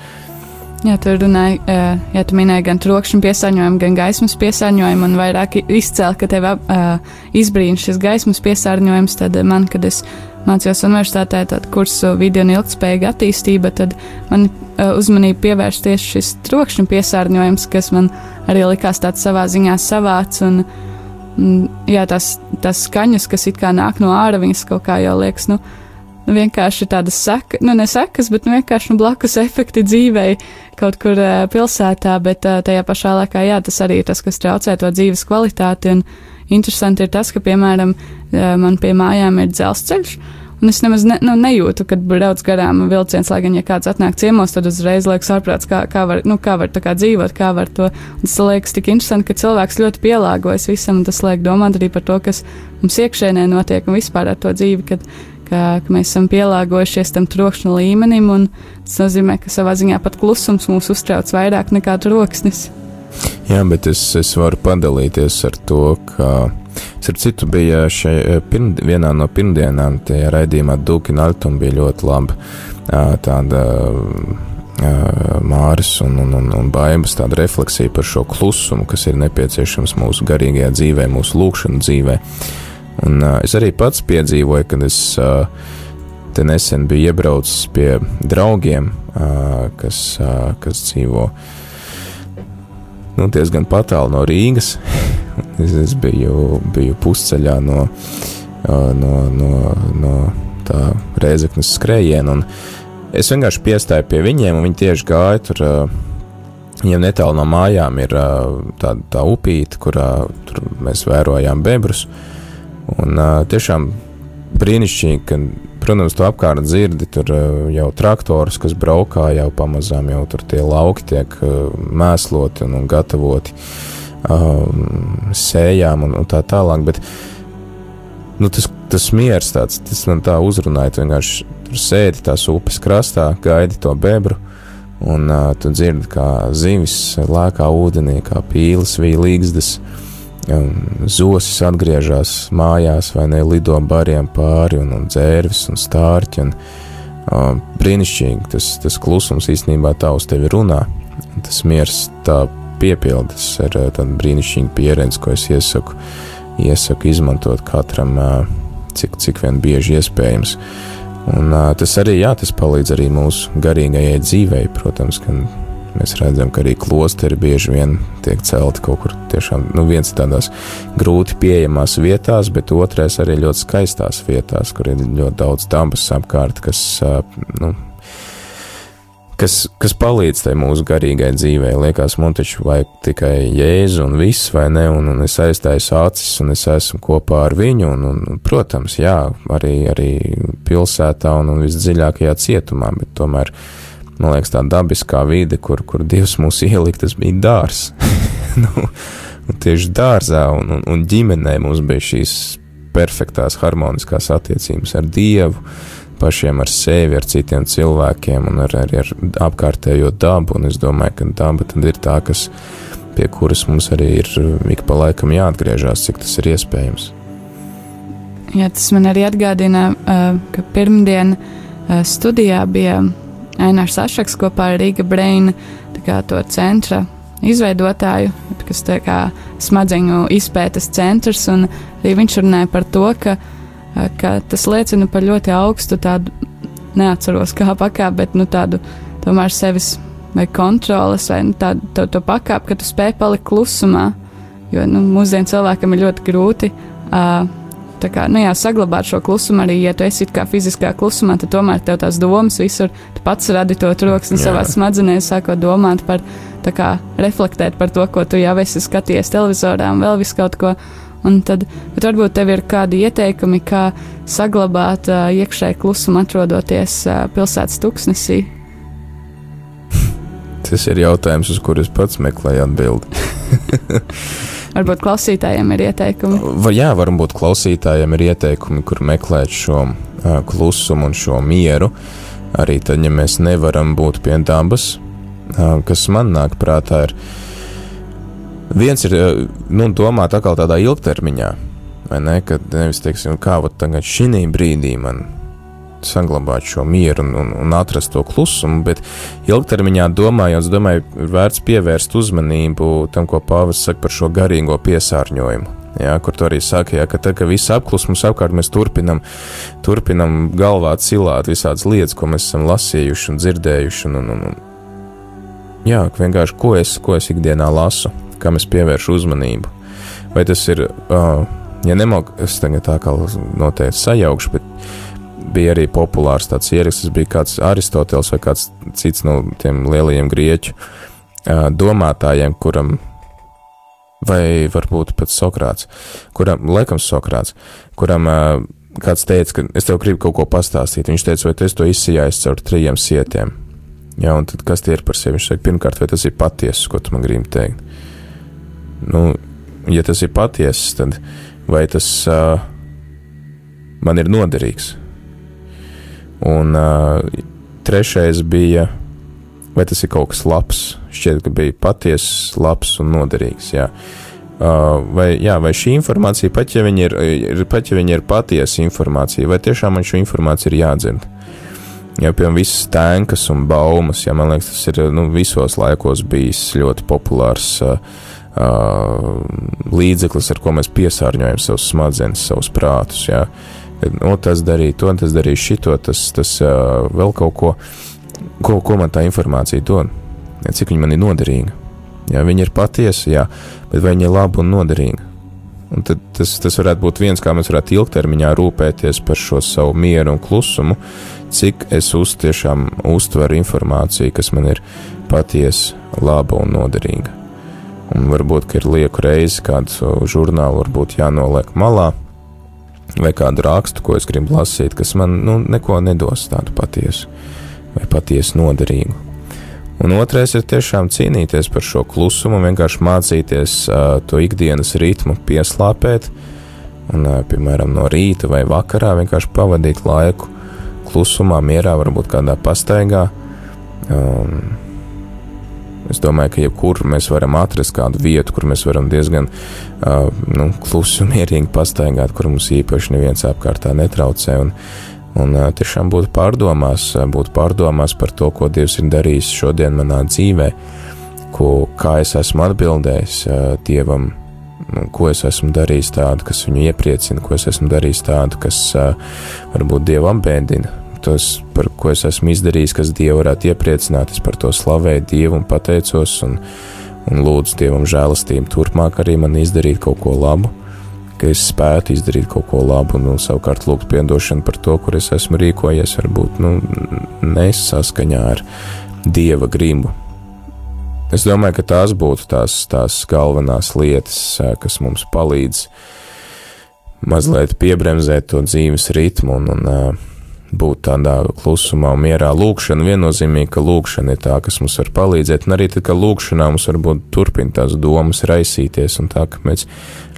Jā, tu runāji, ja tu minēji gan trokšņa piesārņojumu, gan gaismas piesārņojumu, un vairāk izcēl, ka tev uh, izbrīna šis gaismas piesārņojums, tad man, kad es mācījos universitātē, tad kursu video un ilgspējīga attīstība, tad man uh, uzmanību pievērš tieši šis trokšņa piesārņojums, kas man arī likās tāds savā ziņā savāds, un mm, jā, tās, tās skaņas, kas it kā nāk no ārā, viņas kaut kā jau liekas, nu, nu, vienkārši tādas sekas, nu, ne sekas, bet nu, vienkārši nu, blakus efekti dzīvei kaut kur uh, pilsētā, bet uh, tajā pašā laikā, jā, tas arī ir tas, kas traucē to dzīves kvalitāti. Un interesanti ir tas, ka, piemēram, uh, man pie mājām ir dzelzceļš. Un es nemaz ne, nu, nejūtu, kad brauc garām vilciens, lai gan, ja kāds atnāk ciemos, tad uzreiz liekas ārprāts, kā, kā var, nu, kā var kā dzīvot, kā var to. Un tas liekas tik interesanti, ka cilvēks ļoti pielāgojas visam, un tas liek domāt arī par to, kas mums iekšēnē notiek un vispār ar to dzīvi, kad ka, ka mēs esam pielāgojušies tam trokšņa līmenim, un tas nozīmē, ka savā ziņā pat klusums mūs uztrauc vairāk nekā troksnis. Jā, bet es, es varu padalīties ar to, ka, starp citu, bija šai, eh, pirm, vienā no pirmdienām tajā raidījumā Dūkina Altuma bija ļoti laba tāda māris un, un, un, un baimas, tāda refleksija par šo klusumu, kas ir nepieciešams mūsu garīgajā dzīvē, mūsu lūkšanu dzīvē. Un, uh, es arī pats piedzīvoju, kad es uh, te nesen biju iebraucis pie draugiem, uh, kas, uh, kas dzīvo nu, diezgan tālu no Rīgas. *laughs* es, es biju, biju pusceļā no, uh, no, no, no tā reizeknas skrējiena. Es vienkārši piestāju pie viņiem, un viņi tieši gāja tur. Uh, Viņiem netālu no mājām ir uh, tā, tā upīte, kurā mēs vērojām bebrus. Uh, Un uh, tiešām brīnišķīgi, ka, protams, tu apkārt dzirdi tur uh, jau traktorus, kas braukā, jau pamazām jau tur tie lauki tiek uh, mēsloti un, un gatavoti um, sējām un, un tā tālāk. Bet nu, tas, tas miers tāds, tas man tā uzrunāja. Tu vienkārši tur sēdi tās upes krastā, gaidi to bebru. Un uh, tu dzirdi, kā zivis lēkā ūdenī, kā pīles vīja līgstas. Uh, zosis atgriežas mājās, vai ne lido bariem pāri, un, un dzērvis un stārķi. Un, uh, brīnišķīgi tas, tas klusums īstenībā tā uz tevi runā. Tas miers tā piepildas ar uh, tādu brīnišķīgu pieredzi, ko es iesaku, iesaku izmantot katram, uh, cik, cik vien bieži iespējams. Un, uh, tas arī jā, tas palīdz arī mūsu garīgajai dzīvei, protams, ka Mēs redzam, ka arī klosteri bieži vien tiek celti kaut kur tiešām, nu, viens tādās grūti pieejamās vietās, bet otrais arī ļoti skaistās vietās, kur ir ļoti daudz dabas apkārt, kas, nu, kas, kas palīdz tai mūsu garīgai dzīvei. Liekas, man taču vajag tikai jēzu un viss, vai ne, un, un es aiztāju acis, un es esmu kopā ar viņu, un, un protams, jā, arī, arī pilsētā un, un visdziļākajā cietumā, bet tomēr, man liekas, tā dabiskā vide, kur, kur Dievs mūs ielikt, tas bija dārs. *laughs* nu, un tieši dārzā un, un, un ģimenē mums bija šīs perfektās harmoniskās attiecības ar Dievu pašiem ar sevi, ar citiem cilvēkiem un ar, arī ar apkārtējo dabu. Un es domāju, ka daba tad ir tā, kas, pie kuras mums arī ir ik pa laikam jāatgriežas, cik tas ir iespējams. Jā, tas man arī atgādina, ka pirmdien studijā bija Ainārs Sašaks kopā ar Rīga Brain to centra izveidotāju, kas kā smadzeņu izpētes centrs, arī viņš runāja par to, ka ka tas liecina par ļoti augstu tādu, neatceros kā pakāpi, bet nu, tādu tomēr sevis vai kontroles vai nu, tādu to, to pakāpi, ka tu spēj palikt klusumā. Jo nu, mūsdienu cilvēkam ir ļoti grūti uh, kā, nu, jā, saglabāt šo klusumu. Arī, ja tu esi kā fiziskā klusumā, tad tomēr tev tās domas visur, tu pats radi to troksni savā smadzenēs, sākot domāt par, kā, reflektēt par to, ko tu jau esi skatījies televizorā un vēl visu kaut ko. Un tad, bet varbūt tev ir kādi ieteikumi, kā saglabāt uh, iekšēju klusumu, atrodoties uh, pilsētas tuksnesī? Tas ir jautājums, uz kuru es pats meklēju atbildi. *laughs* varbūt klausītājiem ir ieteikumi. Va, jā, varbūt klausītājiem ir ieteikumi, kur meklēt šo uh, klusumu un šo mieru. Arī tad, ja mēs nevaram būt pie dabas, uh, kas man nāk prātā, ir Viens ir eh, nu, domāt atkal tādā ilgtermiņā, ne? Kad nevis teiksim, kā tagad šī brīdī man saglabāt šo mieru un, un, un atrast to klusumu, bet ilgtermiņā domājot, es domāju, ir vērts pievērst uzmanību tam, ko Pāvils saka par šo garīgo piesārņojumu. Jā, kur tu arī saki, jā, ka tad, kad viss apklus mums apkārt, mēs turpinam, turpinam galvā cilāt visādas lietas, ko mēs esam lasījuši un dzirdējuši. Un, un, un, jā, vienkārši ko es, ko es ikdienā lasu kam es pievēršu uzmanību. Vai tas ir, uh, ja nemok, es tagad tā kā noteikti sajaukšu, bet bija arī populārs tāds ieraksts, bija kāds Aristoteles vai kāds cits no tiem lielajiem grieķu domātājiem, kuram vai varbūt pat Sokrāts, kuram, laikam Sokrāts, kuram kāds teica, ka es tev gribu kaut ko pastāstīt. Viņš teica, vai es to izsijāju caur trījiem sietiem. Jā, un tad kas tie ir par sevi? Viņš saka, pirmkārt, vai tas ir patiesa, ko tu man gribi teikt? nu, ja tas ir patiesa, tad vai tas uh, man ir noderīgs? Un uh, trešais bija, vai tas ir kaut kas labs? Šķiet, ka bija patiesa, labs un noderīgs. Jā. Uh, vai, jā, vai šī informācija, pat ja viņa ir, ir, pat ja viņa ir patiesa informācija, vai tiešām man šo informāciju ir jādzird? Jo, piemēram, visas tēnkas un baumas, ja man liekas, tas ir nu, visos laikos bijis ļoti populārs uh, uh, līdzeklis, ar ko mēs piesārņojam savus smadzenes, savus prātus. Jā. O, tas darīja to, tas darīja šito, tas, tas uh, vēl kaut ko, ko, ko man tā informācija dod. Cik viņa man ir noderīga. Jā, viņa ir patiesa, jā, bet vai viņa ir laba un noderīga? Un tad tas, tas varētu būt viens, kā mēs varētu ilgtermiņā rūpēties par šo savu mieru un klusumu, cik es uz tiešām uztveru informāciju, kas man ir patiesa, laba un noderīga. Un varbūt, ka ir lieku reizi kādu žurnālu varbūt jānoliek malā, vai kādu rakstu, ko es gribu lasīt, kas man nu, neko nedos tādu patiesu vai patiesu noderīgu. Un otrais ir tiešām cīnīties par šo klusumu, vienkārši mācīties uh, to ikdienas ritmu, pieslāpēt, un, uh, piemēram, no rīta vai vakarā vienkārši pavadīt laiku klusumā, mierā, varbūt kādā pastaigā. Um, Es domāju, ka jebkur mēs varam atrast kādu vietu, kur mēs varam diezgan uh, nu, klusi un mierīgi pastaigāt, kur mums īpaši neviens apkārtā netraucē. Un, un uh, tiešām būt pārdomās, būt pārdomās par to, ko Dievs ir darījis šodien manā dzīvē, ko, kā es esmu atbildējis uh, Dievam, ko es esmu darījis tādu, kas viņu iepriecina, ko es esmu darījis tādu, kas uh, varbūt Dievu apbēdina, tas, par ko es esmu izdarījis, kas Dievu varētu iepriecināt. Es par to slavēju Dievu un pateicos, un, un lūdzu Dievam žēlastību turpmāk arī man izdarīt kaut ko labu, ka es spētu izdarīt kaut ko labu, un, un savukārt lūgt atdošanu par to, kur es esmu rīkojies, varbūt nu, nesaskaņā ar Dieva gribu. Es domāju, ka tās būtu tās, tās galvenās lietas, kas mums palīdz mazliet piebremzēt to dzīves ritmu un, un būt tādā klusumā mierā. Lūkšana viennozīmīgi, ka lūkšana ir tā, kas mums var palīdzēt, un arī tad, ka lūkšanā mums varbūt turpina tās domas raisīties, un tā, ka mēs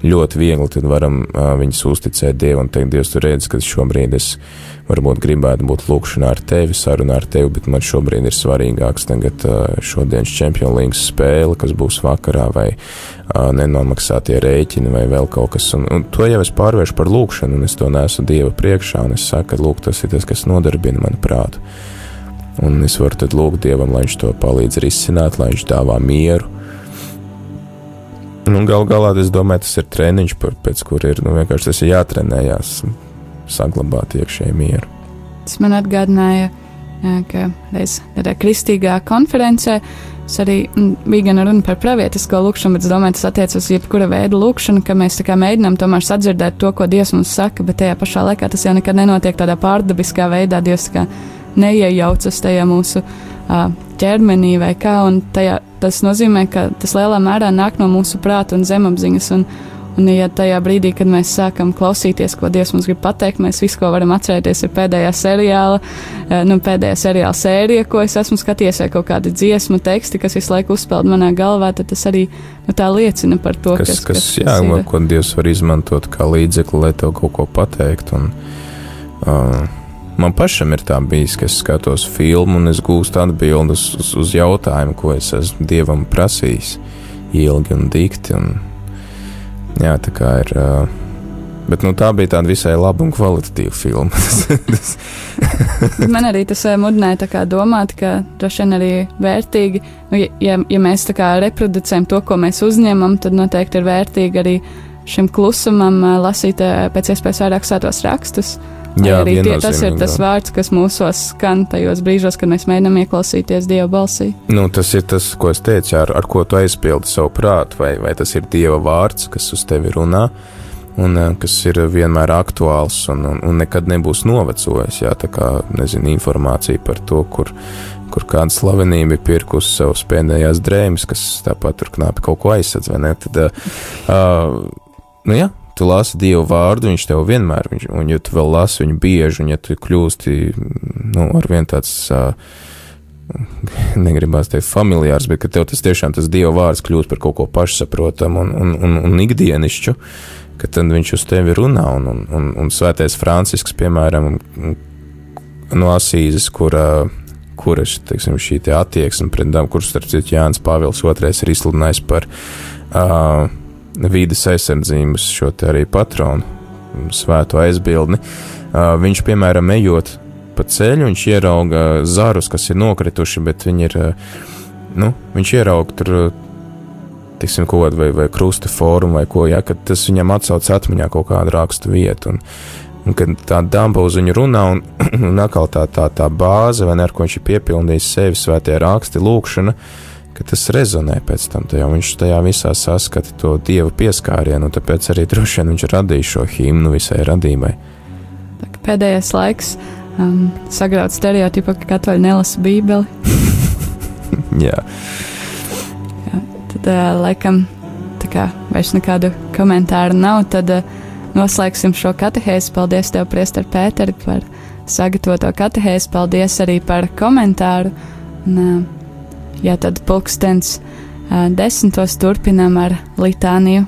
ļoti viegli tad varam uh, viņus uzticēt Dievam un teikt, Dievs, tu redzi, ka šobrīd es varbūt gribētu būt lūkšanā ar tevi, sarunā ar tevi, bet man šobrīd ir svarīgāks tagad uh, šodienas Champions League spēle, kas būs vakarā, vai uh, nenomaksātie rēķini, vai vēl kaut kas, un, un to jau es pārvēršu par lūkšanu, un es to nesu Dieva priekšā, un es saku, ka lūk, tas ir tas, kas nodarbina manu prātu. Un es varu tad lūgt Dievam, lai viņš to palīdz risināt, lai viņš dāvā mieru, Nu, Galu galā es domāju, tas ir treniņš, pēc kura ir nu, vienkārši tas ir jātrenējās, saglabāt iekšēju mieru. Tas man atgādināja, ka reiz tādā kristīgā konferencē es arī bija gan runa par pravietisko lūkšanu, bet es domāju, tas attiecas uz jebkura veida lūkšanu, ka mēs mēģinām tomēr sadzirdēt to, ko Dievs mums saka, bet tajā pašā laikā tas jau nekad nenotiek tādā pārdabiskā veidā. Dievs neiejaucas tajā mūsu uh, ķermenī vai kā, un tajā, tas nozīmē, ka tas lielā mērā nāk no mūsu prāta un zemapziņas. Un, un, ja tajā brīdī, kad mēs sākam klausīties, ko Dievs mums grib pateikt, mēs visu, ko varam atcerēties, ir pēdējā seriāla, nu, pēdējā seriāla sērija, ko es esmu skatījies, vai kaut kādi dziesmu teksti, kas visu laiku uzspēled manā galvā, tad tas arī nu, tā liecina par to, kas, kas, kas, kas jā, kas ko Dievs var izmantot kā līdzekli, lai tev kaut ko pateikt. Un, uh, Man pašam ir tā bijis, ka es skatos filmu un es gūstu atbildes uz, uz jautājumu, ko es esmu dievam prasījis ilgi un dikti. Un, jā, tā kā ir. Bet nu, tā bija tāda visai laba un kvalitatīva filma. *laughs* Man arī tas mudināja domāt, ka droši vien arī vērtīgi, nu, ja, ja mēs reproducējam to, ko mēs uzņemam, tad noteikti ir vērtīgi arī šim klusumam lasīt pēc iespējas vairāk svētos rakstus. Jā, arī tie, tas ir tas vārds, kas mūsos skan tajos brīžos, kad mēs mēģinām ieklausīties Dieva balsī. Nu, tas ir tas, ko es teicu, ar, ar ko tu aizpildi savu prātu, vai, vai tas ir Dieva vārds, kas uz tevi runā, un eh, kas ir vienmēr aktuāls un, un, un nekad nebūs novecojis. Jā, tā kā, nezinu, informācija par to, kur, kur kāda slavenība ir pirkusi savus pēdējās drēmas, kas tāpat tur knāpi kaut ko aizsadz? Tad, uh, nu jā, tu lasi Dievu vārdu, viņš tev vienmēr, viņš, un ja tu vēl lasi viņu bieži, un ja tu kļūsti, nu, ar vien tāds, uh, *laughs* negribās teikt familiārs, bet tev tas tiešām tas Dieva vārds kļūst par kaut ko pašsaprotamu un, un, un, un ikdienišķu, ka tad viņš uz tevi runā, un, un, un, un svētais Francisks, piemēram, no Asīzes, kurā kuras teiksim, šī attieksme pret dabu, kurš starp citu Jānis Pāvils II ir izsludinājis par uh, vīdes aizsardzības šo arī patronu, svēto aizbildni. Viņš, piemēram, ejot pa ceļu, viņš ierauga zarus, kas ir nokrituši, bet viņi ir, nu, viņš ierauga tur, tiksim, kaut kādu vai, vai krusta formu vai ko, ja, kad tas viņam atsauc atmiņā kaut kādu rakstu vietu. Un, un kad tā damba uz viņu runā, un, *clears throat* un atkal tā, tā, tā bāze, vai ne, ar ko viņš ir piepildījis sevi svētie raksti, lūkšana, uh, ka tas rezonē pēc tam, tajā, viņš tajā visā saskata to dieva pieskārienu, un tāpēc arī droši vien viņš radīja šo himnu visai radībai. Pēdējais laiks um, sagraut stereotipu, ka katoļi nelasa bībeli. *laughs* Jā. Jā. Tad, uh, laikam, tā kā vairs nekādu komentāru nav, tad uh, noslēgsim šo katehēzi. Paldies tev, Priester Pēteri, par sagatavoto katehēzi. Paldies arī par komentāru. Un, uh, Jā, tad pulkstens desmitos turpinām ar litāniju